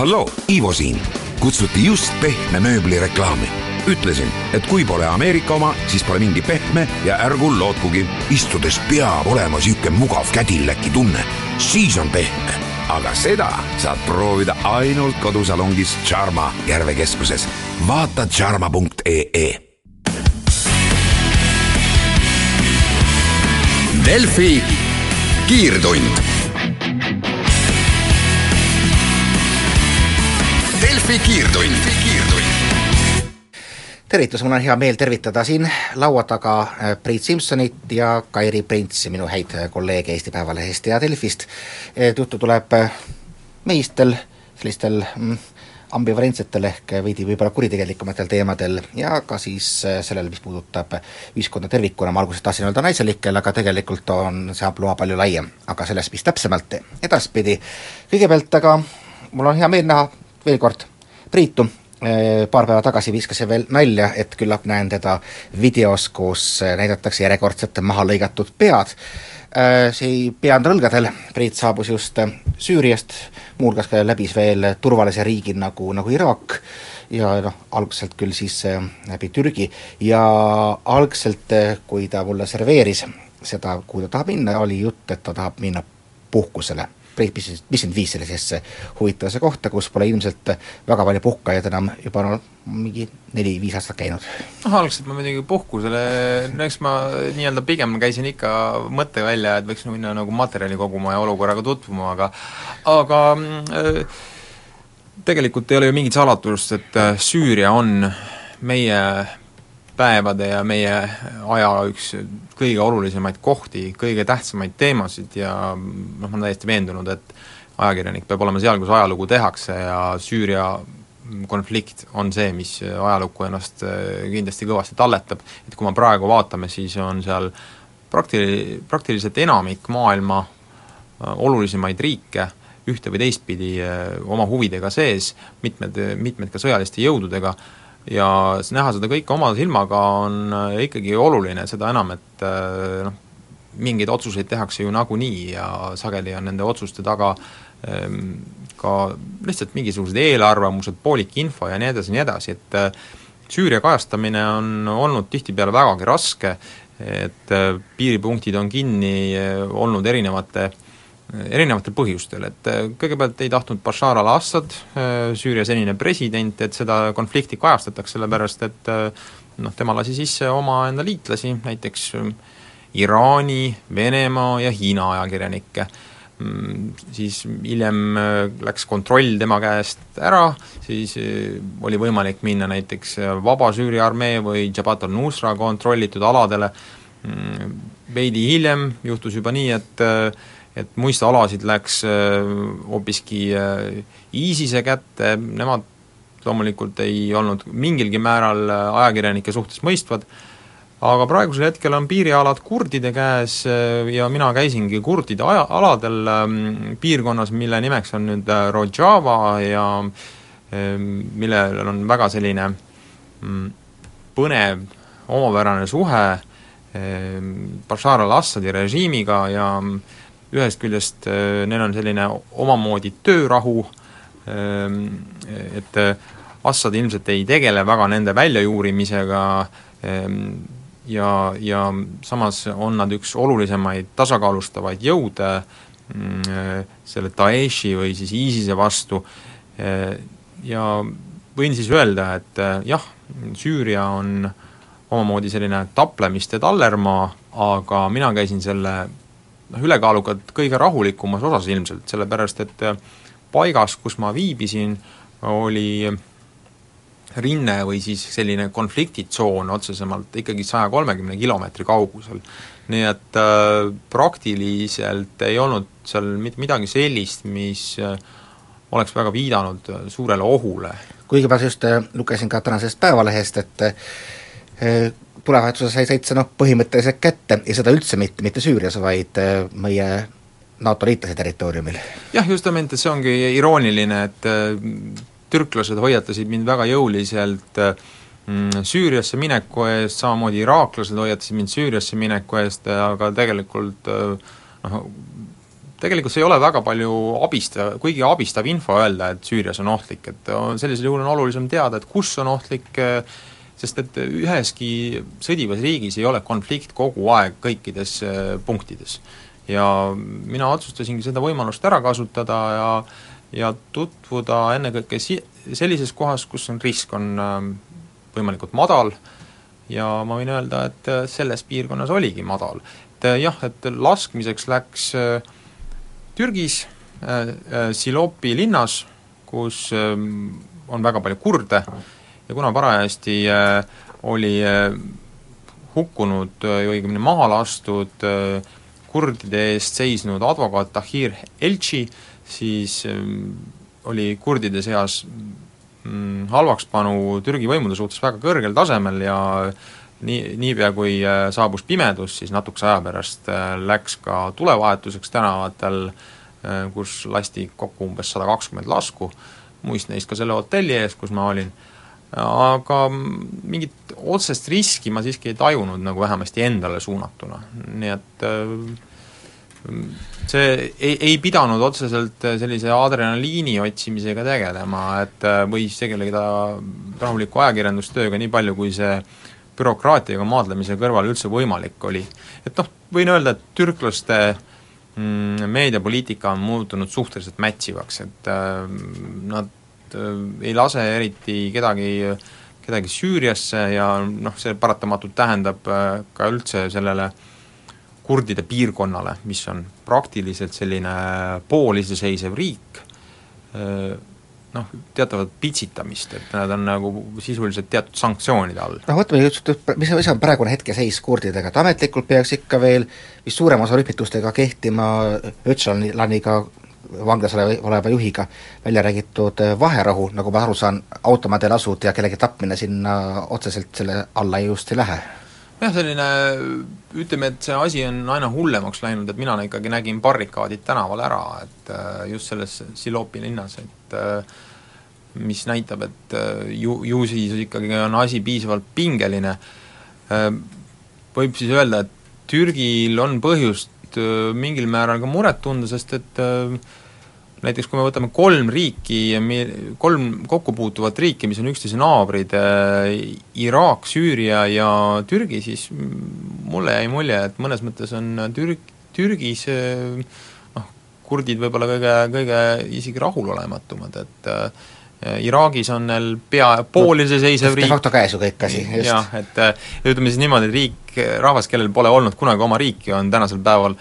halloo, Ivo siin. kutsuti just pehme mööbli reklaami. ütlesin, et kui pole Ameerika oma, siis pole mingi pehme ja ärgu lootkugi. istudes peab olema sihuke mugav kädiläki tunne, siis on pehme. aga seda saad proovida ainult kodusalongis Charma Järve keskuses. vaata charma.ee Delfi kiirtund. Delfi kiirtund, kiirtund tervitus, mul on hea meel tervitada siin laua taga äh, Priit Simsonit ja Kairi Printsi, minu häid kolleege Eesti Päevalehest ja Delfist. juttu tuleb äh, mehistel, sellistel mm, ambivalentsetel ehk veidi võib-olla kuritegelikumatel teemadel ja ka siis äh, sellel, mis puudutab ühiskonda tervikuna, ma alguses tahtsin öelda naiselikel, aga tegelikult on see ampluaa palju laiem, aga sellest, mis täpsemalt edaspidi. kõigepealt aga mul on hea meel näha veel kord Priitu, äh, paar päeva tagasi viskasin veel nalja, et küllap näen teda videos, kus näidatakse järjekordselt maha lõigatud pead, Äh, see pea on rõlgadel, Priit saabus just Süüriast, muuhulgas ka läbis veel turvalise riigi nagu, nagu Iraak ja noh, algselt küll siis läbi Türgi. Ja algselt, kui ta mulle serveeris seda, kuhu ta tahab minna, oli jutt, et ta tahab minna puhkusele Mis sind viis sellisesse huvitavasse kohta, kus pole ilmselt väga palju puhkajaid enam juba no mingi neli-viis aastat käinud? noh, algselt ma muidugi puhkusele, no eks ma nii-öelda pigem käisin ikka mõtte välja, et võiks minna nagu materjali koguma ja olukorraga tutvuma, aga aga äh, tegelikult ei ole ju mingit salatust, et Süüria on meie päevade ja meie aja üks kõige olulisemaid kohti, kõige tähtsamaid teemasid ja noh, ma olen täiesti veendunud, et ajakirjanik peab olema seal, kus ajalugu tehakse ja Süüria konflikt on see, mis ajalukku ennast äh, kindlasti kõvasti talletab, et kui me praegu vaatame, siis on seal prakti-, praktiliselt enamik maailma äh, olulisemaid riike ühte või teistpidi äh, oma huvidega sees, mitmed, mitmed ka sõjaliste jõududega, ja näha seda kõike oma silmaga on ikkagi oluline, seda enam, et noh, mingeid otsuseid tehakse ju nagunii ja sageli on nende otsuste taga ähm, ka lihtsalt mingisugused eelarvamused, poolik info ja nii edasi ja nii edasi, et äh, Süüria kajastamine on olnud tihtipeale vägagi raske, et äh, piiripunktid on kinni äh, olnud erinevate erinevatel põhjustel, et kõigepealt ei tahtnud Bashar al-Assad, Süüria senine president, et seda konflikti kajastataks, sellepärast et noh, tema lasi sisse omaenda liitlasi, näiteks Iraani, Venemaa ja Hiina ajakirjanikke. Mm, siis hiljem äh, läks kontroll tema käest ära, siis äh, oli võimalik minna näiteks äh, Vaba Süüria armee või Jabhat al-Nusra kontrollitud aladele, mm, veidi hiljem juhtus juba nii, et et muiste alasid läks hoopiski ISISe kätte, nemad loomulikult ei olnud mingilgi määral ajakirjanike suhtes mõistvad, aga praegusel hetkel on piirialad kurdide käes äh, ja mina käisingi kurdide aja, aladel ähm, piirkonnas, mille nimeks on nüüd äh, Rojava ja ähm, millel on väga selline mm, põnev omapärane suhe ähm, Bashar al-Assadi režiimiga ja ühest küljest äh, neil on selline omamoodi töörahu, et Assad ilmselt ei tegele väga nende väljajuurimisega, ja, ja samas on nad üks olulisemaid tasakaalustavaid jõude mm, selle Daeshi või siis ISISe vastu. Ja võin siis öelda, et jah, Süüria on omamoodi selline taplemiste tallermaa, aga mina käisin selle noh, ülekaalukalt kõige rahulikumas osas ilmselt, sellepärast et paigas, kus ma viibisin, oli rinne või siis selline konfliktitsoon otsesemalt ikkagi saja kolmekümne kilomeetri kaugusel. nii et äh, praktiliselt ei olnud seal mit-, midagi sellist, mis äh, oleks väga viidanud äh, suurele ohule. kuigi ma just äh, lugesin ka tänasest Päevalehest, et äh, tulevahetuse sai seitse noh, põhimõtteliselt kätte ja seda üldse mitte, mitte Süürias, vaid äh, meie NATO liitlase territooriumil. jah, just nimelt, et see ongi irooniline, et äh, türklased hoiatasid mind väga jõuliselt mm, Süüriasse mineku eest, samamoodi iraaklased hoiatasid mind Süüriasse mineku eest, aga tegelikult noh, tegelikult see ei ole väga palju abistav, kuigi abistav info öelda, et Süürias on ohtlik, et sellisel juhul on olulisem teada, et kus on ohtlik, sest et üheski sõdivas riigis ei ole konflikt kogu aeg kõikides punktides. ja mina otsustasingi seda võimalust ära kasutada ja ja tutvuda ennekõike si-, sellises kohas, kus on risk, on võimalikult madal ja ma võin öelda, et selles piirkonnas oligi madal et äh, jah, et laskmiseks läks äh, Türgis äh, Silopi linnas, kus on väga palju kurde ja kuna parajasti oli hukkunud või õigemini maha lastud kurdide eest seisnud advokaat Tahir Elchi, siis oli kurdide seas mm, halvakspanu Türgi võimude suhtes väga kõrgel tasemel ja nii, niipea kui äh, saabus pimedus, siis natukese aja pärast äh, läks ka tulevahetuseks tänavatel, äh, kus lasti kokku umbes sada kakskümmend lasku, muist neist ka selle hotelli ees, kus ma olin, aga mingit otsest riski ma siiski ei tajunud nagu vähemasti endale suunatuna, nii et see ei, ei pidanud otseselt sellise adrenaliini otsimisega tegelema, et võis tegeleda rahuliku ajakirjandustööga nii palju, kui see bürokraatiaga maadlemise kõrval üldse võimalik oli. et noh, võin öelda, et türklaste mm, meediapoliitika on muutunud suhteliselt mätsivaks, et äh, nad äh, ei lase eriti kedagi kedagi Süüriasse ja noh, see paratamatult tähendab äh, ka üldse sellele kurdide piirkonnale, mis on praktiliselt selline pooliseseisev riik äh,, noh, teatavat pitsitamist, et nad on nagu sisuliselt teatud sanktsioonide all. noh, võtame just, mis, mis on praegune hetkeseis kurdidega, et ametlikult peaks ikka veel vist suurema osa rühmitustega kehtima Öcalaniga vanglas oleva, juhiga välja räägitud vaherahu, nagu ma aru saan, automaadel asud ja kellegi tapmine sinna otseselt selle alla just ei lähe jah, selline ütleme, et see asi on aina hullemaks läinud, et mina ikkagi nägin barrikaadid tänaval ära, et äh, just selles Silopi linnas, et äh, mis näitab, et äh, ju, ju siis ikkagi on asi piisavalt pingeline. Võib siis öelda, et Türgil on põhjust mingil määral ka muret tunda, sest et äh, näiteks kui me võtame kolm riiki, kolm kokkupuutuvat riiki, mis on üksteise naabrid, äh, Iraak, Süüria ja Türgi, siis mulle jäi mulje, et mõnes mõttes on Türg-, Türgis äh, noh, kurdid võib-olla kõige, kõige isegi rahulolematumad, et äh, Iraagis on neil pea, pooliseseisev riik de facto käes ju kõik asi, just. jah, et ütleme siis niimoodi, et riik, rahvas, kellel pole olnud kunagi oma riiki, on tänasel päeval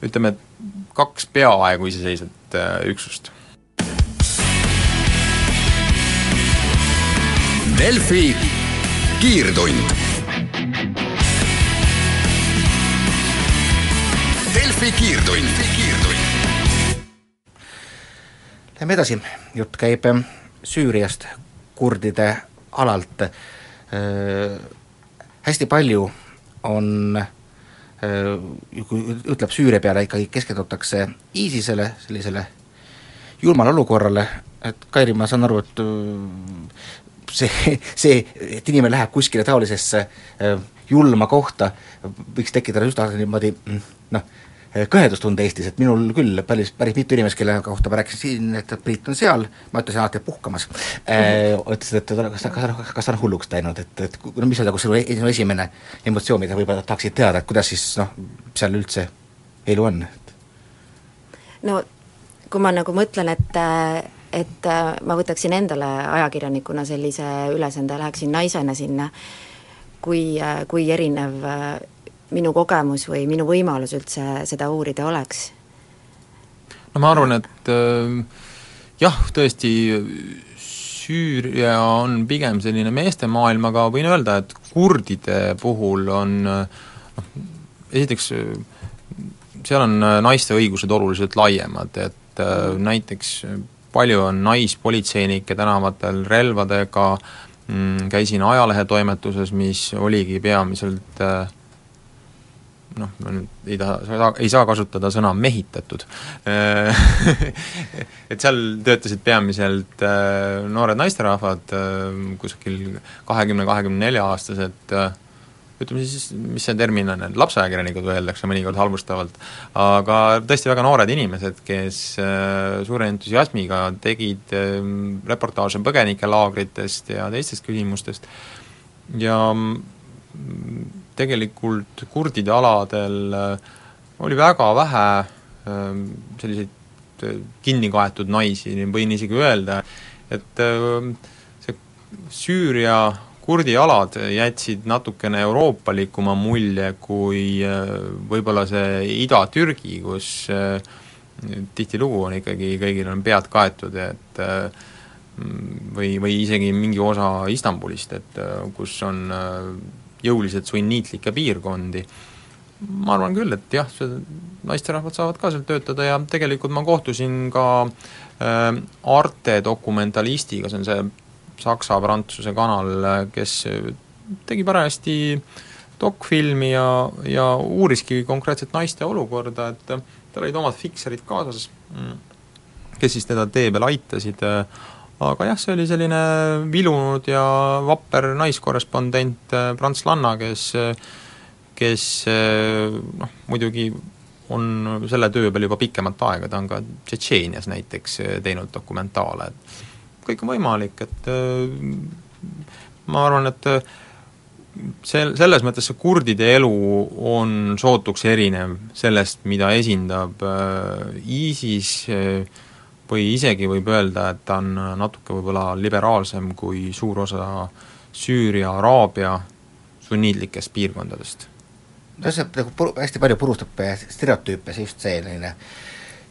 ütleme, et kaks peaaegu iseseisvat äh, üksust. Delfi kiirtund. Delfi kiirtund, kiirtund. Lähme edasi, jutt käib ähm, Süüriast, kurdide alalt äh,. hästi palju on äh, Äh, kui ütleb Süüria peale, ikkagi keskendutakse ISISele, sellisele julmale olukorrale, et Kairi, ma saan aru, et äh, see, see, et inimene läheb kuskile taolisesse äh, julma kohta, võiks tekitada üsna niimoodi mm, noh, kõhedustunde Eestis, et minul küll päris, päris mitu inimest, kelle kohta ma rääkisin siin, et Priit on seal, ma ütlesin alati, puhkamas eh,, ütlesid, et kas ta, kas, kas ta on hulluks läinud, et, et no mis on nagu sinu e-, esimene emotsioon, mida võib-olla tahaksid teada, et kuidas siis noh, seal üldse elu on? no kui ma nagu mõtlen, et et ma võtaksin endale ajakirjanikuna sellise ülesande, läheksin naisena sinna, kui, kui erinev minu kogemus või minu võimalus üldse seda uurida oleks? no ma arvan, et äh, jah, tõesti Süüria on pigem selline meestemaailm, aga võin öelda, et kurdide puhul on noh, esiteks seal on naiste õigused oluliselt laiemad, et äh, näiteks palju on naispolitseinikke tänavatel relvadega, mm, käisin ajalehetoimetuses, mis oligi peamiselt äh, noh, ma nüüd ei taha, ei saa kasutada sõna mehitatud. Et seal töötasid peamiselt äh, noored naisterahvad, äh, kusagil kahekümne, kahekümne nelja aastased, äh, ütleme siis, mis see termin on, lapseajakirjanikud öeldakse mõnikord halvustavalt, aga tõesti väga noored inimesed, kes suure entusiasmiga tegid reportaaže põgenikelaagritest ja teistest küsimustest. Ja mm, tegelikult kurdide aladel äh, oli väga vähe ähm, selliseid kinni kaetud naisi, võin isegi öelda, et ähm, see Süüria kurdi alad jätsid natukene euroopalikuma mulje kui äh, võib-olla see Ida-Türgi, kus äh, tihtilugu on ikkagi, kõigil on pead kaetud, et äh, või, või isegi mingi osa Istanbulist, et kus on jõuliselt sunniitlikke piirkondi, ma arvan küll, et jah, see naisterahvad saavad ka seal töötada ja tegelikult ma kohtusin ka äh, Arte dokumentalistiga, see on see Saksa-Prantsuse kanal, kes tegi parajasti dokfilmi ja, ja uuriski konkreetselt naiste olukorda, et tal olid omad fikserid kaasas, kes siis teda tee peal aitasid, aga jah, see oli selline vilunud ja vapper naiskorrespondent, prantslanna, kes kes noh, muidugi on selle töö peal juba pikemat aega, ta on ka Tšetšeenias näiteks teinud dokumentaale, et kõik on võimalik, et äh, ma arvan, et äh, sel-, selles mõttes see kurdide elu on sootuks erinev sellest, mida esindab äh, ISIS või isegi võib öelda, et ta on natuke võib-olla liberaalsem kui suur osa Süüria, Araabia sunniidlikest piirkondadest. no see nagu puru-, hästi palju purustab stereotüüpe, see just see selline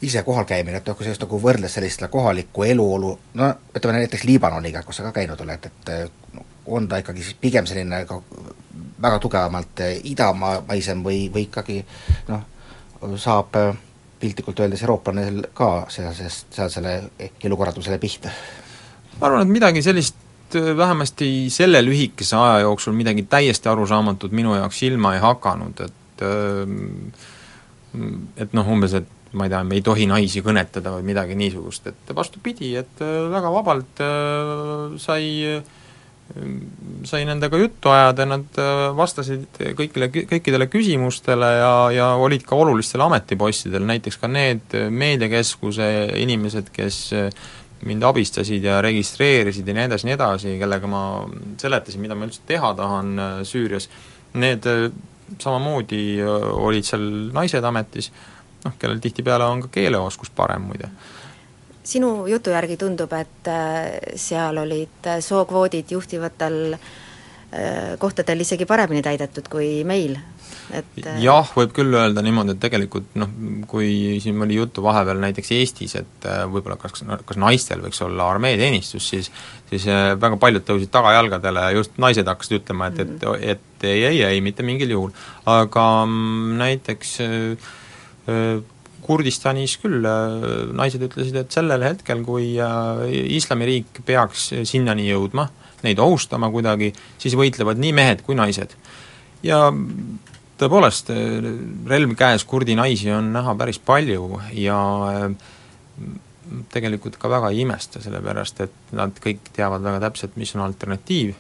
ise kohal käimine, et noh, kui sa just nagu võrdles sellist kohalikku eluolu, no ütleme näiteks Liibanoniga, kus sa ka käinud oled, et on ta ikkagi siis pigem selline ka väga tugevamalt idamaisem või, või ikkagi noh, saab piltlikult öeldes eurooplaneil ka sealsest, sealsele elukorraldusele pihta? ma arvan, et midagi sellist vähemasti selle lühikese aja jooksul midagi täiesti arusaamatut minu jaoks silma ei hakanud, et et noh, umbes, et ma ei tea, me ei tohi naisi kõnetada või midagi niisugust, et vastupidi, et äh, väga vabalt äh, sai nendega juttu ajada, nad äh, vastasid kõigile, kõikidele küsimustele ja, ja olid ka olulistel ametipostidel, näiteks ka need meediakeskuse inimesed, kes mind abistasid ja registreerisid ja nii edasi, nii edasi, kellega ma seletasin, mida ma üldse teha tahan Süürias, need samamoodi olid seal naised ametis, noh, kellel tihtipeale on ka keeleoskus parem muide. Sinu jutu järgi tundub, et äh, seal olid äh, sookvoodid juhtivatel äh, kohtadel isegi paremini täidetud kui meil, et jah, võib küll öelda niimoodi, et tegelikult noh, kui siin oli juttu vahepeal näiteks Eestis, et võib-olla kas, kas naistel võiks olla armeeteenistus, siis siis väga paljud tõusid tagajalgadele ja just naised hakkasid ütlema, et, et, mhm. et ei, ei, ei, mitte mingil juhul. aga mm, näiteks Äh, Kurdistanis küll äh, naised ütlesid, et sellel hetkel, kui äh, islamiriik peaks sinnani jõudma, neid ohustama kuidagi, siis võitlevad nii mehed kui naised. ja tõepoolest, relv käes kurdi naisi on näha päris palju ja tegelikult ka väga ei imesta, sellepärast et nad kõik teavad väga täpselt, mis on alternatiiv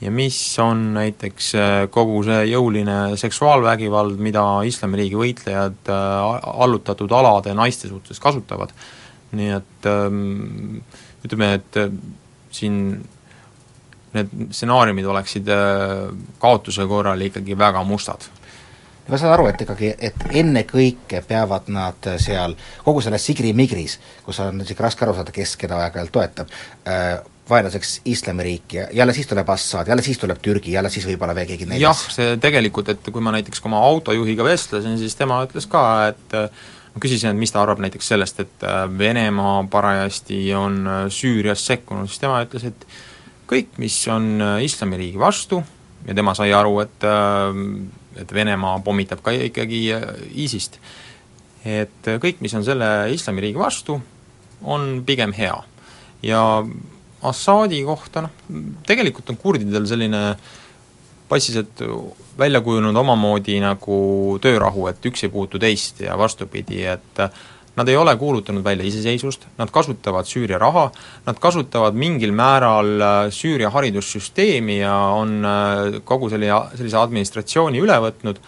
ja mis on näiteks äh, kogu see jõuline seksuaalvägivald, mida Islamiriigi võitlejad äh, allutatud alade naiste suhtes kasutavad. nii et ähm, ütleme, et äh, siin need stsenaariumid oleksid kaotuse korral ikkagi väga mustad ma saan aru, et ikkagi, et ennekõike peavad nad seal, kogu selles sigri-migris, kus on niisugune raske aru saada, kes keda aeg-ajalt toetab äh,, vaenlaseks islamiriik ja jälle siis tuleb Assad, jälle siis tuleb Türgi, jälle siis võib-olla veel keegi neljas. jah, see tegelikult, et kui ma näiteks oma autojuhiga vestlesin, siis tema ütles ka, et ma küsisin, et mis ta arvab näiteks sellest, et äh, Venemaa parajasti on äh, Süürias sekkunud, siis tema ütles, et kõik, mis on äh, islamiriigi vastu, ja tema sai aru, et et Venemaa pommitab ka ikkagi ISIS-t, et kõik, mis on selle islamiriigi vastu, on pigem hea. ja Assaadi kohta noh, tegelikult on kurdidel selline passiselt välja kujunenud omamoodi nagu töörahu, et üks ei puutu teist ja vastupidi, et nad ei ole kuulutanud välja iseseisvust, nad kasutavad Süüria raha, nad kasutavad mingil määral äh, Süüria haridussüsteemi ja on äh, kogu selle, sellise administratsiooni üle võtnud,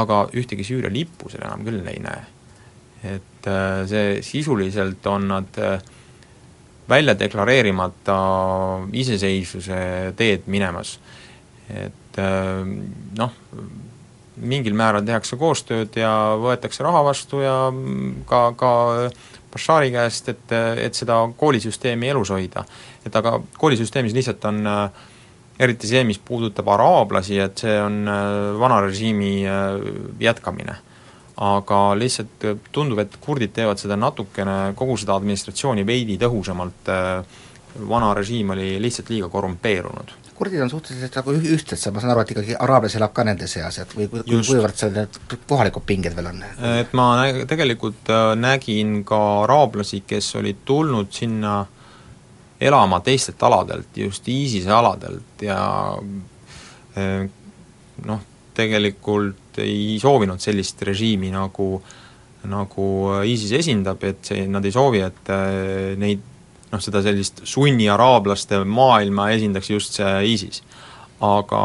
aga ühtegi Süüria lippu seal enam küll ei näe. et äh, see sisuliselt on nad välja deklareerimata iseseisvuse teed minemas. et noh, mingil määral tehakse koostööd ja võetakse raha vastu ja ka, ka Bashari käest, et, et seda koolisüsteemi elus hoida. et aga koolisüsteemis lihtsalt on eriti see, mis puudutab araablasi, et see on vana režiimi jätkamine. Aga lihtsalt tundub, et kurdid teevad seda natukene, kogu seda administratsiooni veidi tõhusamalt, vana režiim oli lihtsalt liiga korrumpeerunud kurdid on suhteliselt nagu ühtsed, ma saan aru, et ikkagi araabias elab ka nende seas, et või kui, kuivõrd seal need kohalikud pinged veel on? et ma nä-, tegelikult äh, nägin ka araablasi, kes olid tulnud sinna elama teistelt aladelt, just ISISe aladelt ja äh, noh, tegelikult ei soovinud sellist režiimi, nagu nagu ISIS esindab, et see, nad ei soovi, et äh, neid noh, seda sellist sunni araablaste maailma esindaks just see ISIS. aga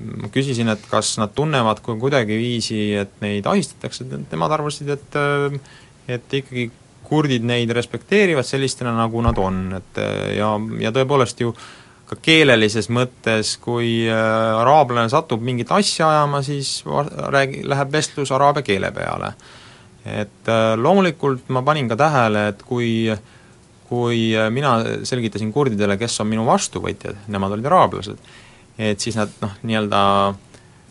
ma küsisin, et kas nad tunnevad kuidagiviisi, et neid ahistatakse, nemad arvasid, et et ikkagi kurdid neid respekteerivad sellistena, nagu nad on, et ja, ja tõepoolest ju ka keelelises mõttes, kui äh, araablane satub mingit asja ajama, siis räägi, läheb vestlus araabia keele peale. et äh, loomulikult ma panin ka tähele, et kui kui äh, mina selgitasin kurdidele, kes on minu vastuvõtjad, nemad olid araablased, et siis nad noh, nii-öelda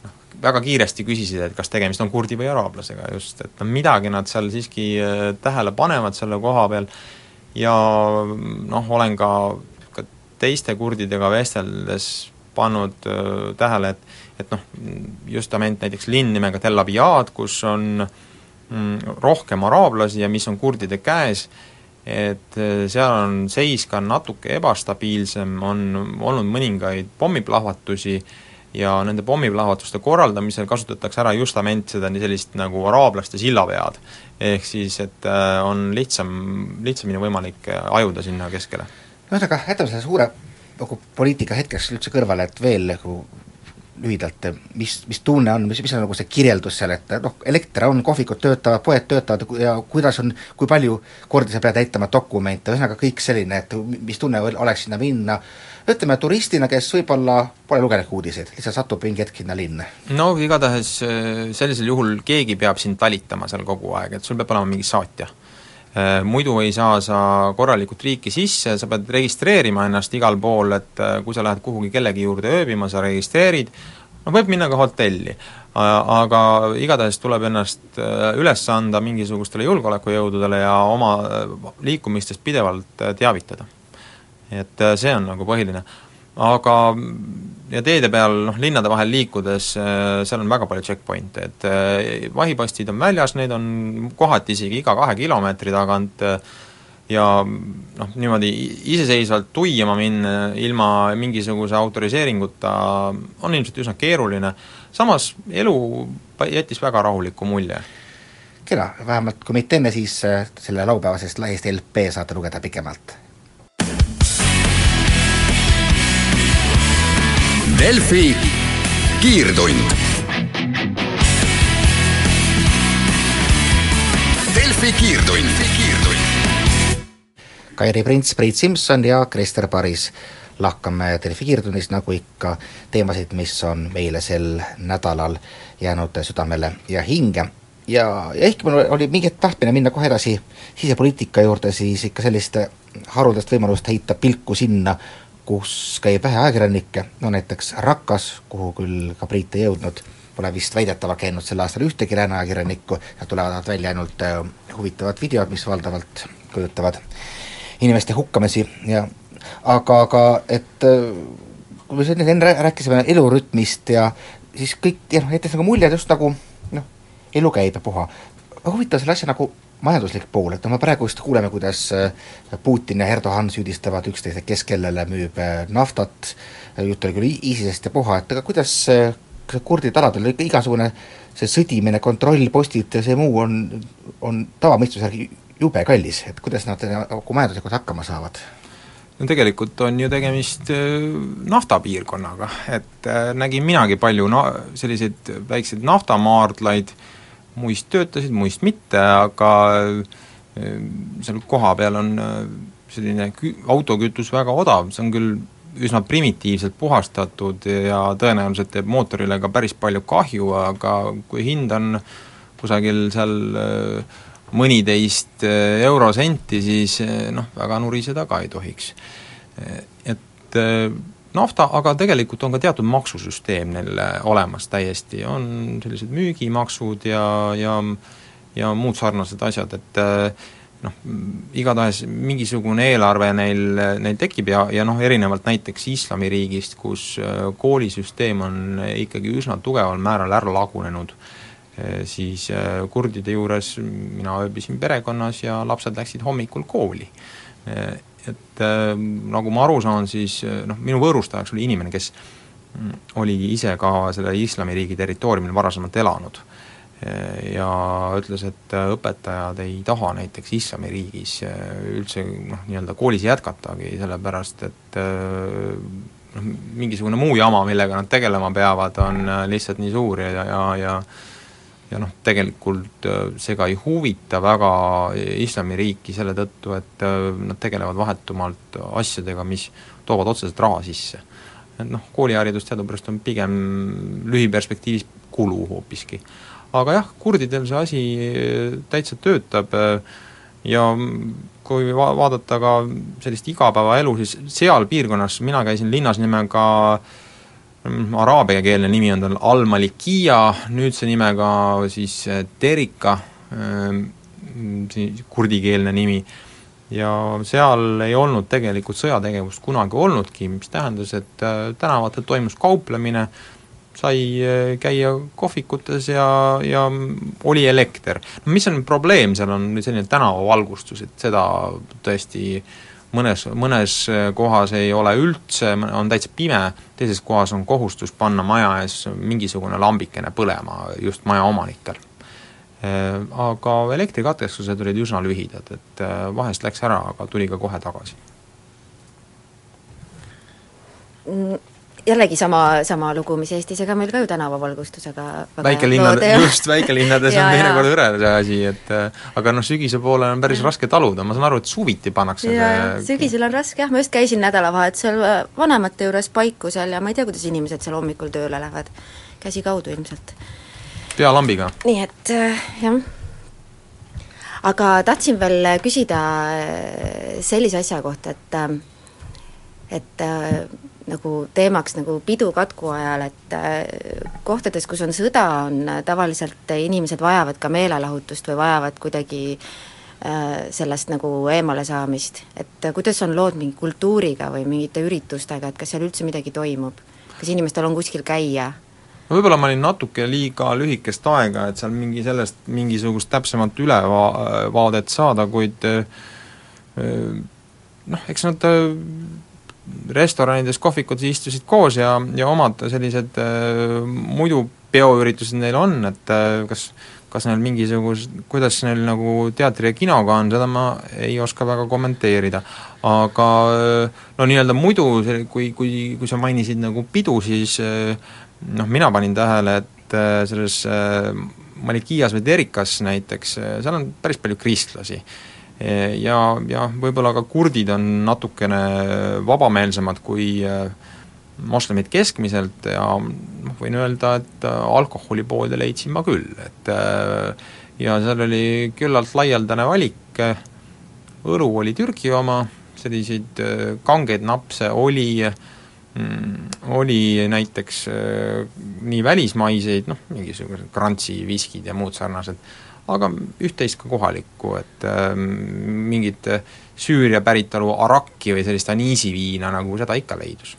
noh, väga kiiresti küsisid, et kas tegemist on kurdi või araablasega just, et no midagi nad seal siiski äh, tähele panevad selle koha peal ja noh, olen ka teiste kurdidega vesteldes pannud äh, tähele, et et noh, justament näiteks linn nimega Tel Aviad, kus on mm, rohkem araablasi ja mis on kurdide käes, et äh, seal on seis ka natuke ebastabiilsem, on olnud mõningaid pommiplahvatusi ja nende pommiplahvatuste korraldamisel kasutatakse ära justament seda sellist nagu araablaste sillavead. ehk siis, et äh, on lihtsam, lihtsamini võimalik ajuda sinna keskele. Ühesõnaga, jätame selle suure nagu poliitika hetkeks üldse kõrvale, et veel nagu lühidalt, mis, mis tunne on, mis, mis on nagu see kirjeldus seal, et noh, elekter on, kohvikud töötavad, poed töötavad ja kuidas on, kui palju kordi sa pead näitama dokumente, ühesõnaga kõik selline, et mis tunne oleks sinna minna, ütleme turistina, kes võib-olla pole lugenudki uudiseid, lihtsalt satub mingi hetk sinna linna. no igatahes äh, sellisel juhul keegi peab sind talitama seal kogu aeg, et sul peab olema mingi saatja muidu ei saa sa korralikult riiki sisse, sa pead registreerima ennast igal pool, et äh, kui sa lähed kuhugi kellegi juurde ööbima, sa registreerid, no võib minna ka hotelli, aga igatahes tuleb ennast äh, üles anda mingisugustele julgeolekujõududele ja oma äh, liikumistest pidevalt äh, teavitada. et see on nagu põhiline. Aga ja teede peal, noh, linnade vahel liikudes, seal on väga palju checkpoint'e, et vahipostid on väljas, neid on kohati isegi iga kahe kilomeetri tagant, ja noh, niimoodi iseseisvalt tuiama minna ilma mingisuguse autoriseeringuta on ilmselt üsna keeruline, samas elu jättis väga rahuliku mulje. kena, vähemalt kui mitte enne, siis äh, selle laupäevasest lehest LP saate lugeda pikemalt. Delfi kiirtund. Delfi kiirtund, Kairi Prints, Priit Simson ja Krister Paris lahkame Delfi kiirtunnis, nagu ikka, teemasid, mis on meile sel nädalal jäänud südamele ja hinge. ja, ja ehkki mul oli mingi tahtmine minna kohe edasi sisepoliitika juurde, siis ikka sellist haruldast võimalust heita pilku sinna, kus käib vähe ajakirjanikke, no näiteks Rakas, kuhu küll ka Priit ei jõudnud, pole vist väidetavalt käinud sel aastal ühtegi lääneajakirjanikku, sealt tulevad välja ainult äh, huvitavad videod, mis valdavalt kujutavad inimeste hukkamisi ja aga, aga et äh, kui me siin enne rääkisime elurütmist ja siis kõik, noh, jättis nagu mulje just nagu noh, elu käib ja puha. huvitav selle asja nagu majanduslik pool, et noh, me praegu just kuuleme, kuidas äh, Putin ja Erdogan süüdistavad üksteist, et kes kellele müüb äh, naftat, jutt oli küll ISISest ja puha, et aga kuidas kas kurdide aladel ikka igasugune see sõdimine, kontrollpostid ja see muu on, on tavamõistuse järgi jube kallis, et kuidas nad nagu majanduslikult hakkama saavad? no tegelikult on ju tegemist äh, naftapiirkonnaga, et äh, nägin minagi palju na-, selliseid väikseid naftamaardlaid, muist töötasid, muist mitte, aga äh, seal kohapeal on selline kü-, autokütus väga odav, see on küll üsna primitiivselt puhastatud ja tõenäoliselt teeb mootorile ka päris palju kahju, aga kui hind on kusagil seal mõniteist eurosenti, siis noh, väga nuriseda ka ei tohiks. Et nafta, aga tegelikult on ka teatud maksusüsteem neil olemas täiesti, on sellised müügimaksud ja, ja ja muud sarnased asjad, et noh, igatahes mingisugune eelarve neil, neil tekib ja, ja noh, erinevalt näiteks islamiriigist, kus äh, koolisüsteem on ikkagi üsna tugeval määral ära lagunenud, äh, siis äh, kurdide juures mina ööbisin perekonnas ja lapsed läksid hommikul kooli. Et nagu ma aru saan, siis noh, minu võõrustajaks oli inimene, kes mm, oli ise ka selle islamiriigi territooriumil varasemalt elanud. Ja ütles, et õpetajad ei taha näiteks islamiriigis üldse noh, nii-öelda koolis jätkatagi, sellepärast et noh, mingisugune muu jama, millega nad tegelema peavad, on lihtsalt nii suur ja, ja, ja ja noh, tegelikult see ka ei huvita väga islamiriiki selle tõttu, et nad tegelevad vahetumalt asjadega, mis toovad otseselt raha sisse. et noh, kooliharidus teadupärast on pigem lühiperspektiivis kulu hoopiski aga jah, kurdidel see asi äh, täitsa töötab äh, ja kui va-, vaadata ka sellist igapäevaelu, siis seal piirkonnas, mina käisin linnas nimega mm, araabiakeelne nimi on tal Al-Malikia, nüüdse nimega siis äh, Terika, siis kurdikeelne nimi, ja seal ei olnud tegelikult sõjategevust kunagi olnudki, mis tähendas, et tänavatel toimus kauplemine, sai eh, käia kohvikutes ja, ja oli elekter. no mis on probleem, seal on selline tänavavalgustus, et seda tõesti mõnes, mõnes kohas ei ole üldse, on täitsa pime, teises kohas on kohustus panna maja ees mingisugune lambikene põlema just maja omanikel. Eh, aga elektrikatkestused olid üsna lühidad, et eh, vahest läks ära, aga tuli ka kohe tagasi mm, jällegi sama, sama lugu, mis Eestis, ega meil ka ju tänavavalgustusega väikelinnad, just, väikelinnades on teinekord hõre see asi, et äh, aga noh, sügise poole on päris raske taluda, ma saan aru, et suviti pannakse ja, see sügisel on raske jah, ma just käisin nädalavahetusel äh, vanemate juures paiku seal ja ma ei tea, kuidas inimesed seal hommikul tööle lähevad, käsi kaudu ilmselt. pealambiga? nii et äh, jah. Aga tahtsin veel küsida sellise asja kohta, et et nagu teemaks nagu pidu katku ajal, et äh, kohtades, kus on sõda, on äh, tavaliselt inimesed vajavad ka meelelahutust või vajavad kuidagi äh, sellest nagu eemale saamist, et kuidas on lood mingi kultuuriga või mingite üritustega, et kas seal üldse midagi toimub? kas inimestel on kuskil käia? no võib-olla ma olin natuke liiga lühikest aega, et seal mingi sellest mingisugust täpsemat ülevaadet saada, kuid noh, eks nad restoranides, kohvikutes istusid koos ja, ja omad sellised äh, muidu peoüritused neil on, et äh, kas kas neil mingisugust, kuidas neil nagu teatri ja kinoga on, seda ma ei oska väga kommenteerida. aga äh, no nii-öelda muidu, kui, kui, kui sa mainisid nagu pidu, siis äh, noh, mina panin tähele, et äh, selles Malikias või Terikas näiteks, seal on päris palju kristlasi ja, ja võib-olla ka kurdid on natukene vabameelsemad kui äh, moslemid keskmiselt ja noh, võin öelda, et äh, alkoholipoode leidsin ma küll, et ja seal oli küllalt laialdane valik, õlu oli Türgi oma, selliseid kangeid napse oli, mm, oli näiteks nii välismaiseid, noh, mingisugused Grantsi viskid ja muud sarnased, aga üht-teist ka kohalikku, et äh, mingit Süüria päritolu arakki või sellist aniisiviina nagu seda ikka leidus.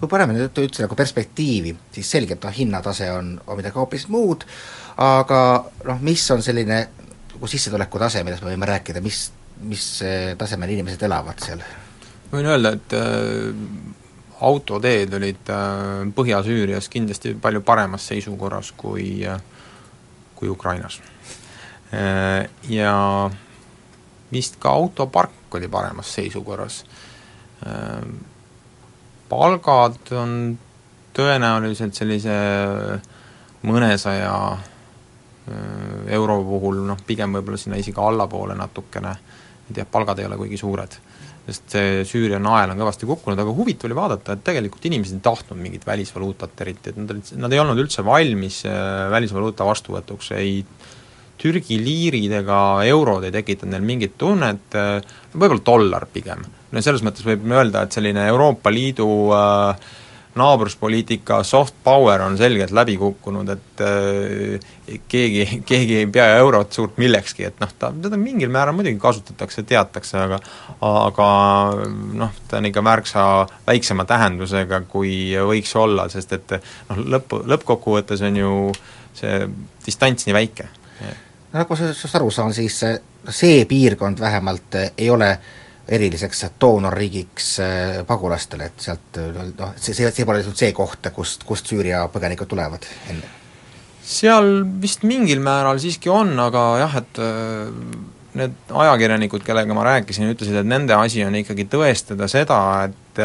kui paneme nüüd üldse nagu perspektiivi, siis selgelt noh, hinnatase on, on midagi hoopis muud, aga noh, mis on selline nagu sissetuleku tase, millest me võime rääkida, mis, mis tasemel inimesed elavad seal? võin öelda, et äh, autoteed olid äh, Põhja-Süürias kindlasti palju paremas seisukorras kui, äh, kui Ukrainas. Ja vist ka autopark oli paremas seisukorras. Palgad on tõenäoliselt sellise mõnesaja euro puhul noh, pigem võib-olla sinna isegi allapoole natukene, et jah, palgad ei ole kuigi suured sest see Süüria nael on kõvasti kukkunud, aga huvitav oli vaadata, et tegelikult inimesed ei tahtnud mingit välisvaluutat eriti, et nad olid, nad ei olnud üldse valmis äh, välisvaluuta vastuvõtuks, ei Türgi liirid ega eurod ei tekitanud neil mingit tunnet, äh, võib-olla dollar pigem. no selles mõttes võib öelda, et selline Euroopa Liidu äh, naabruspoliitika soft power on selgelt läbi kukkunud, et äh, keegi, keegi ei pea eurot suurt millekski, et noh, ta, teda mingil määral muidugi kasutatakse, teatakse, aga aga noh, ta on ikka märksa väiksema tähendusega, kui võiks olla, sest et noh, lõpp, lõppkokkuvõttes on ju see distants nii väike. Nagu ma sellest aru saan, siis see piirkond vähemalt ei ole eriliseks doonorriigiks äh, pagulastele, et sealt noh, see, see, see pole lihtsalt see koht, kust, kust Süüria põgenikud tulevad enne? seal vist mingil määral siiski on, aga jah, et need ajakirjanikud, kellega ma rääkisin, ütlesid, et nende asi on ikkagi tõestada seda, et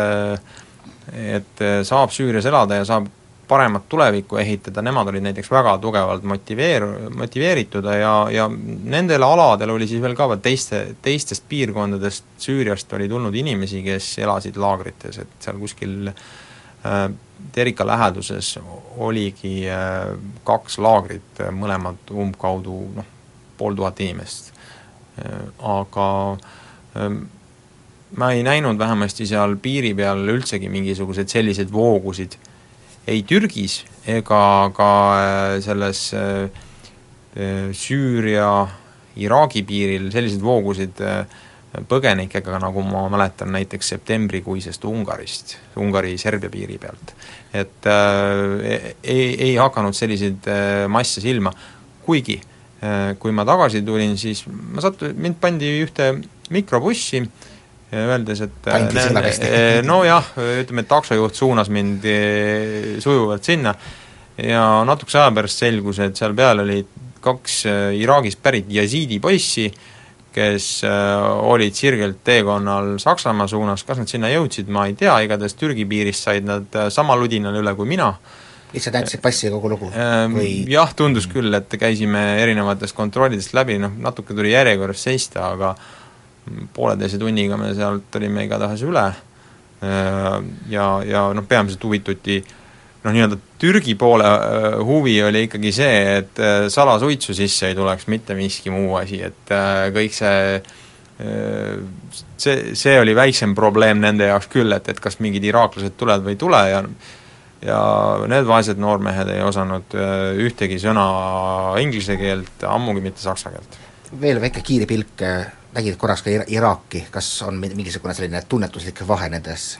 et saab Süürias elada ja saab paremat tulevikku ehitada, nemad olid näiteks väga tugevalt motiveer-, motiveeritud ja, ja nendel aladel oli siis veel ka veel teiste, teistest piirkondadest Süüriast oli tulnud inimesi, kes elasid laagrites, et seal kuskil äh, Terika läheduses oligi äh, kaks laagrit, mõlemad umbkaudu noh, pool tuhat inimest äh,. Aga äh, ma ei näinud vähemasti seal piiri peal üldsegi mingisuguseid selliseid voogusid ei Türgis ega ka äh, selles äh, äh, Süüria, Iraagi piiril selliseid voogusid põgenikega, nagu ma mäletan näiteks septembrikuisest Ungarist, Ungari-Serbia piiri pealt. et äh, ei, ei hakanud selliseid masse silma, kuigi äh, kui ma tagasi tulin, siis ma sattu-, mind pandi ühte mikrobussi äh, öeldes, et äh, nojah, ütleme, et taksojuht suunas mind äh, sujuvalt sinna. Ja natukese aja pärast selgus, et seal peal olid kaks äh, Iraagist pärit jesiidi poissi, kes olid sirgelt teekonnal Saksamaa suunas, kas nad sinna jõudsid, ma ei tea, igatahes Türgi piirist said nad sama ludinal üle kui mina, lihtsalt näitasid passi ja kogu lugu ähm, või? jah, tundus küll, et käisime erinevatest kontrollidest läbi, noh natuke tuli järjekorras seista, aga pooleteise tunniga me sealt olime igatahes üle ja, ja noh, peamiselt huvituti noh, nii-öelda Türgi poole äh, huvi oli ikkagi see, et äh, salasuitsu sisse ei tuleks mitte miski muu asi, et äh, kõik see see, see oli väiksem probleem nende jaoks küll, et, et kas mingid iraaklased tulevad või ei tule ja ja need vaesed noormehed ei osanud ühtegi sõna inglise keelt, ammugi mitte saksa keelt. veel väike kiire pilk nägid korraks ka Iraaki, kas on mingisugune selline tunnetuslik vahe nendes?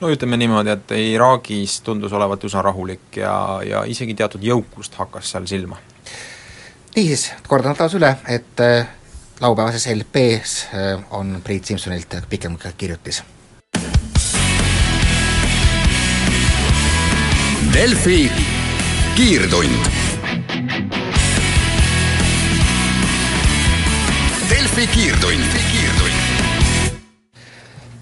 no ütleme niimoodi, et Iraagis tundus olevat üsna rahulik ja, ja isegi teatud jõukust hakkas seal silma. niisiis, kordan taas üle, et äh, laupäevases LP-s äh, on Priit Simsonilt pikem kirjutis. Delfi kiirtund kiirtund.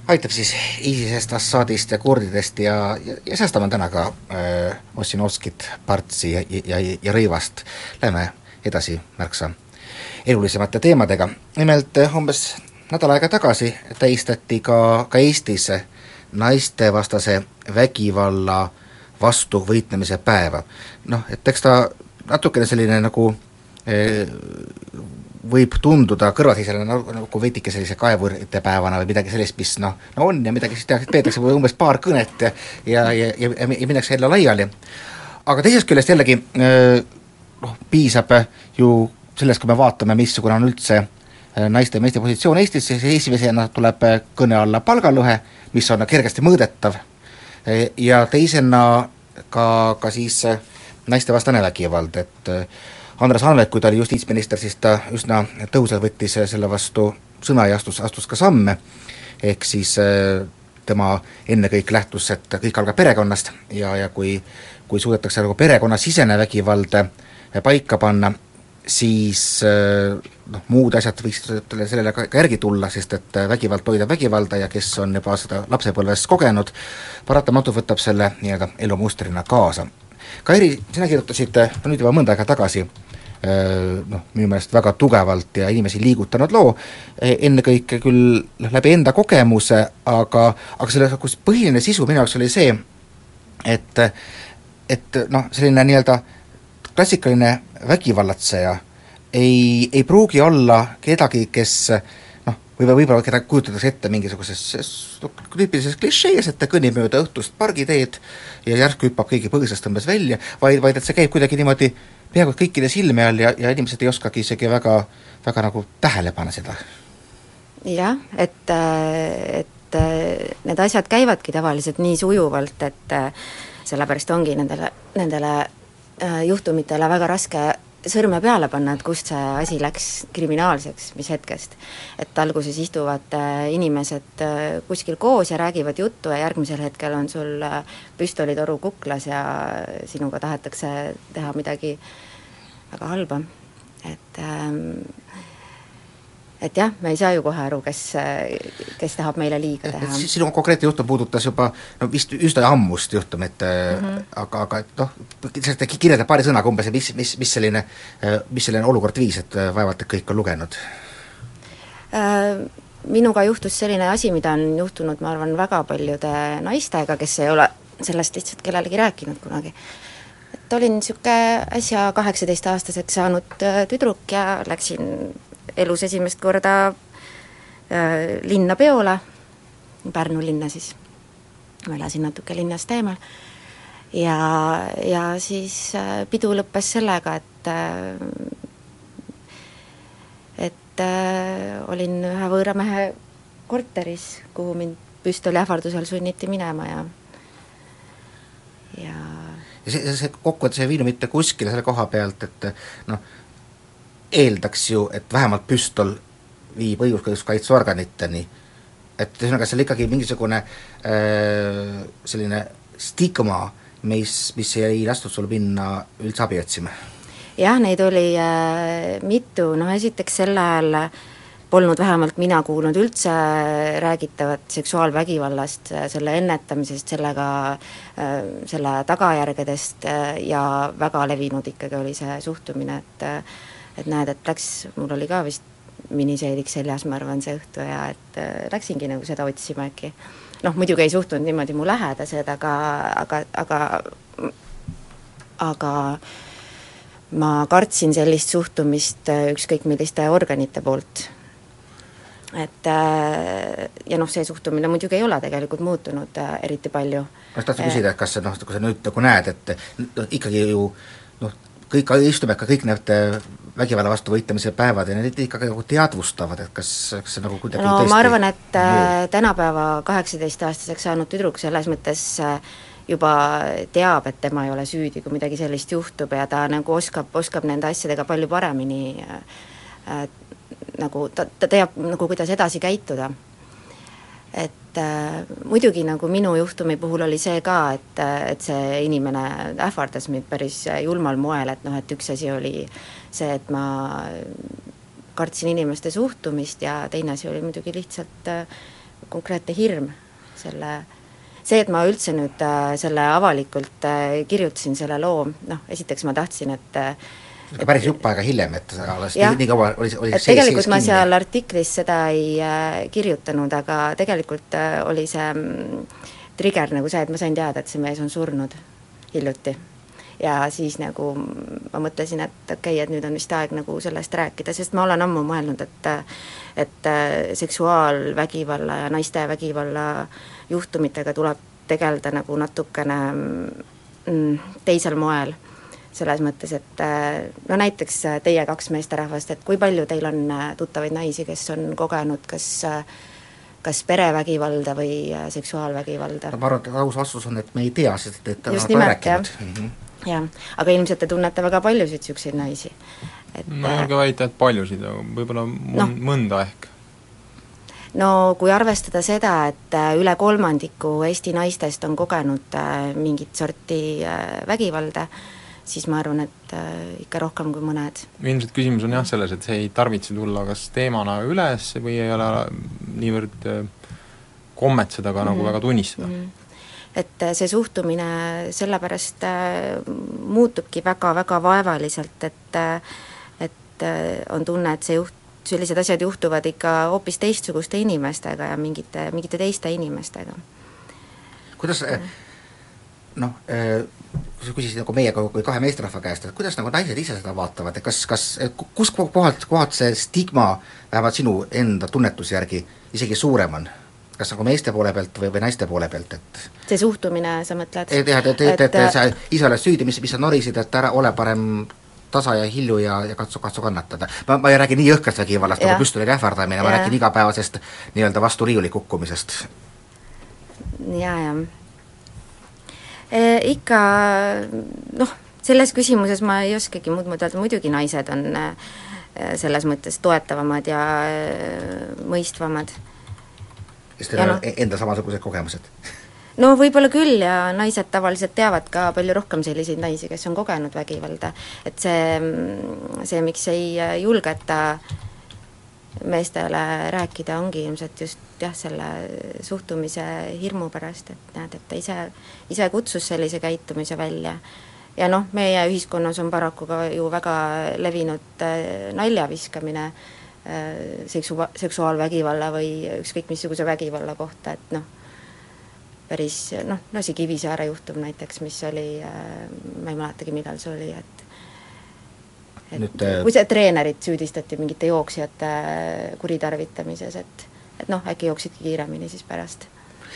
aitab siis ISISest, Assadist ja kurdidest ja, ja, ja säästame täna ka äh, Ossinovskit, Partsi ja, ja, ja Rõivast. Läheme edasi märksa elulisemate teemadega. nimelt äh, umbes nädal aega tagasi tähistati ka, ka Eestis naistevastase vägivalla vastu võitlemise päeva. noh, et eks ta natukene selline nagu äh, võib tunduda kõrvalseisjale nagu, nagu veidike sellise kaevurite päevana või midagi sellist, mis noh, no on ja midagi siis tehakse, peetakse umbes paar kõnet ja ja, ja, ja, ja minnakse jälle laiali. aga teisest küljest jällegi noh, piisab ju sellest, kui me vaatame, missugune on üldse naiste ja meeste positsioon Eestis, siis esimesena tuleb kõne alla palgalõhe, mis on kergesti mõõdetav, ja teisena ka, ka siis naistevastane vägivald, et Andres Anvelt, kui ta oli justiitsminister, siis ta üsna tõhusalt võttis selle vastu sõna ja astus, astus ka samme, ehk siis äh, tema ennekõike lähtus, et kõik algab perekonnast ja, ja kui kui suudetakse nagu perekonnasisene vägivald paika panna, siis noh, muud asjad võiksid sellele ka, ka järgi tulla, sest et vägivald toidab vägivalda ja kes on juba seda lapsepõlves kogenud, paratamatult võtab selle nii-öelda elumustrina kaasa. Kairi, sina kirjutasid no nüüd juba mõnda aega tagasi noh, minu meelest väga tugevalt ja inimesi liigutanud loo, ennekõike küll noh, läbi enda kogemuse, aga, aga selle kus põhiline sisu minu jaoks oli see, et et noh, selline nii-öelda klassikaline vägivallatseja ei, ei pruugi olla kedagi, kes noh, või võib-olla keda kujutatakse ette mingisuguses tüüpilises klišees, et ta kõnnib mööda õhtust pargiteed ja järsku hüppab keegi põõsast umbes välja, vaid, vaid et see käib kuidagi niimoodi peaaegu kõikide silme all ja, ja inimesed ei oskagi isegi väga, väga nagu tähele panna seda. jah, et, et need asjad käivadki tavaliselt nii sujuvalt, et sellepärast ongi nendele, nendele juhtumitele väga raske sõrme peale panna, et kust see asi läks kriminaalseks, mis hetkest. et alguses istuvad äh, inimesed äh, kuskil koos ja räägivad juttu ja järgmisel hetkel on sul äh, püstolitoru kuklas ja sinuga tahetakse teha midagi väga halba, et ähm, et jah, me ei saa ju kohe aru, kes, kes tahab meile liiga teha. sinu konkreetne juhtum puudutas juba no vist üsna ammust juhtumit mm, -hmm. aga, aga et noh, kirjelda paari sõnaga umbes, mis, mis, mis selline, mis selline olukord viis, et vaevalt et kõik on lugenud äh,? Minuga juhtus selline asi, mida on juhtunud, ma arvan, väga paljude naistega, kes ei ole sellest lihtsalt kellelegi rääkinud kunagi et olin niisugune äsja kaheksateistaastaseks saanud äh, tüdruk ja läksin elus esimest korda äh, linna peole, Pärnu linna siis, ma elasin natuke linnast eemal, ja, ja siis äh, pidu lõppes sellega, et äh, et äh, olin ühe võõra mehe korteris, kuhu mind püstoli ähvardusel sunniti minema ja ja ja see, see kokkuvõttes ei viinud mitte kuskile selle koha pealt, et noh, eeldaks ju, et vähemalt püstol viib õiguskaitseorganiteni, et ühesõnaga seal ikkagi mingisugune äh, selline stigma, mis, mis ei lastud sul minna üldse abi otsima? jah, neid oli äh, mitu, noh esiteks sel ajal polnud vähemalt mina kuulnud üldse räägitavat seksuaalvägivallast, selle ennetamisest, sellega, äh, selle tagajärgedest äh, ja väga levinud ikkagi oli see suhtumine, et et näed, et läks, mul oli ka vist miniseedik seljas, ma arvan, see õhtu ja et äh, läksingi nagu seda otsima äkki. noh, muidugi ei suhtunud niimoodi mu lähedased, aga, aga, aga aga ma kartsin sellist suhtumist äh, ükskõik milliste organite poolt. et äh, ja noh, see suhtumine muidugi ei ole tegelikult muutunud eriti palju. ma just tahtsin küsida, et kas noh, kui sa nüüd nagu näed, et noh, ikkagi ju noh, kõik istume ka kõik need vägivalla vastu võitlemise päevad ja need ikkagi nagu teadvustavad, et kas, kas see nagu kuidagi no tõesti ma arvan, et äh, tänapäeva kaheksateistaastaseks saanud tüdruk selles mõttes äh, juba teab, et tema ei ole süüdi, kui midagi sellist juhtub ja ta nagu oskab, oskab nende asjadega palju paremini äh, äh, nagu ta, ta teab nagu, kuidas edasi käituda et äh, muidugi nagu minu juhtumi puhul oli see ka, et, et see inimene ähvardas mind päris julmal moel, et noh, et üks asi oli see, et ma kartsin inimeste suhtumist ja teine asi oli muidugi lihtsalt äh, konkreetne hirm selle see, et ma üldse nüüd äh, selle avalikult äh, kirjutasin, selle loo, noh, esiteks ma tahtsin, et äh, ikka päris jupp aega hiljem, et alles nii, nii kaua oli, oli et tegelikult ma seal artiklis seda ei äh, kirjutanud, aga tegelikult äh, oli see mm, trigger nagu see, et ma sain teada, et see mees on surnud hiljuti. ja siis nagu ma mõtlesin, et okei okay,, et nüüd on vist aeg nagu sellest rääkida, sest ma olen ammu mõelnud, et et äh, seksuaalvägivalla ja naiste vägivalla juhtumitega tuleb tegeleda nagu natukene mm, teisel moel selles mõttes, et äh, no näiteks äh, teie kaks meesterahvast, et kui palju teil on äh, tuttavaid naisi, kes on kogenud kas kas perevägivalda või seksuaalvägivalda? ma arvan, et aus vastus on, et me ei tea, sest et just nimelt, jah. Mm -hmm.. jah, aga ilmselt te tunnete väga paljusid niisuguseid naisi, et ma ei julge väita, et paljusid, aga võib-olla no., mõnda ehk. No kui arvestada seda, et üle kolmandiku Eesti naistest on kogenud mingit sorti vägivalda, siis ma arvan, et ikka rohkem kui mõned. ilmselt küsimus on jah selles, et see ei tarvitse tulla kas teemana üles või ei ole niivõrd kommet seda ka mm -hmm. nagu mhm. väga tunnistada mm. -hmm et see suhtumine sellepärast muutubki väga-väga vaevaliselt, et et on tunne, et see juht sellised asjad juhtuvad ikka hoopis teistsuguste inimestega ja mingite, mingite teiste inimestega. kuidas eh, noh, eh, sa küsisid nagu meie kui kahe meesterahva käest, et kuidas nagu naised ise seda vaatavad, et kas, kas, kus kohalt, kohalt see stigma vähemalt sinu enda tunnetuse järgi isegi suurem on? kas nagu meeste poole pealt või, või naiste poole pealt, et see suhtumine, sa mõtled? et jah, et, et, et, et sa ise oled süüdi, mis, mis sa norisid, et ära ole parem tasa ja hilju ja, ja katsu, katsu kannatada. ma, ma ei räägi nii jõhkrast vägivallast nagu püstoliga ähvardamine, ma räägin igapäevasest nii-öelda vastu riiuli kukkumisest. ja, ja e, ikka noh, selles küsimuses ma ei oskagi muud moodi öelda, muidugi naised on e, selles mõttes toetavamad ja e, mõistvamad. sest teil on no, enda samasugused kogemused no võib-olla küll ja naised tavaliselt teavad ka palju rohkem selliseid naisi, kes on kogenud vägivalda. et see, see, miks ei julgeta meestele rääkida, ongi ilmselt just jah, selle suhtumise hirmu pärast, et näed, et ta ise, ise kutsus sellise käitumise välja. ja noh, meie ühiskonnas on paraku ka ju väga levinud äh, nalja viskamine äh, seksu-, seksuaalvägivalla või ükskõik missuguse vägivalla kohta, et noh, päris noh, no see Kivisaare juhtum näiteks, mis oli, äh, ma ei mäletagi, millal see oli, et et Nüüd, äh, see treenerit süüdistati mingite jooksjate äh, kuritarvitamises, et et noh, äkki jooksidki kiiremini siis pärast,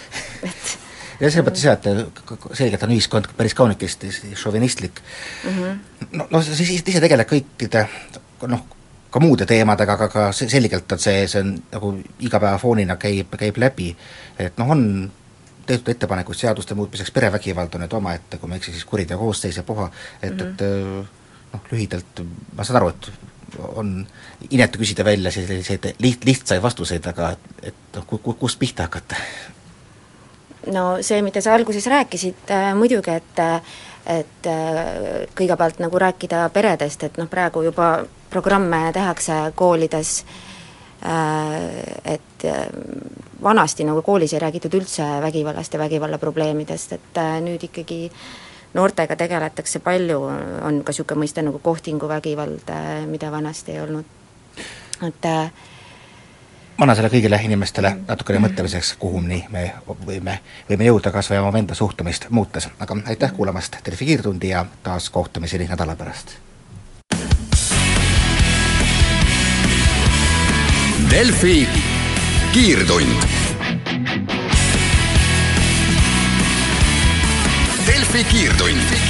et ja selles mõttes jah, et selgelt on ühiskond päris kaunikesti šovinistlik mm. -hmm. no, no siis ise tegeleb kõikide noh, ka muude teemadega, aga ka selgelt on see, see on nagu igapäevafoonina käib, käib läbi, et noh, on tehtud ettepanekud seaduste muutmiseks, perevägivald on nüüd omaette, kui ma ei eksi, siis kuriteo koosseis ja puha, et mm, -hmm. et äh, noh, lühidalt ma saan aru, et on inetu küsida välja selliseid liht-, lihtsaid vastuseid, aga et, noh, ku-, kust pihta hakata? no see, mida sa alguses rääkisid äh,, muidugi, et et äh, kõigepealt nagu rääkida peredest, et noh, praegu juba programme tehakse koolides äh,, et äh, vanasti nagu koolis ei räägitud üldse vägivallast ja vägivallaprobleemidest, et äh, nüüd ikkagi noortega tegeletakse palju, on ka niisugune mõiste nagu kohtinguvägivald, äh, mida vanasti ei olnud, et äh, ma annan selle kõigile inimestele natukene mõtlemiseks, kuhuni me võime, võime jõuda kas või oma enda suhtumist muutes, aga aitäh kuulamast Delfi Kiirtundi ja taas kohtumiseni nädala pärast! Delfi kiirtund. Delfi kiirtund, kiirtund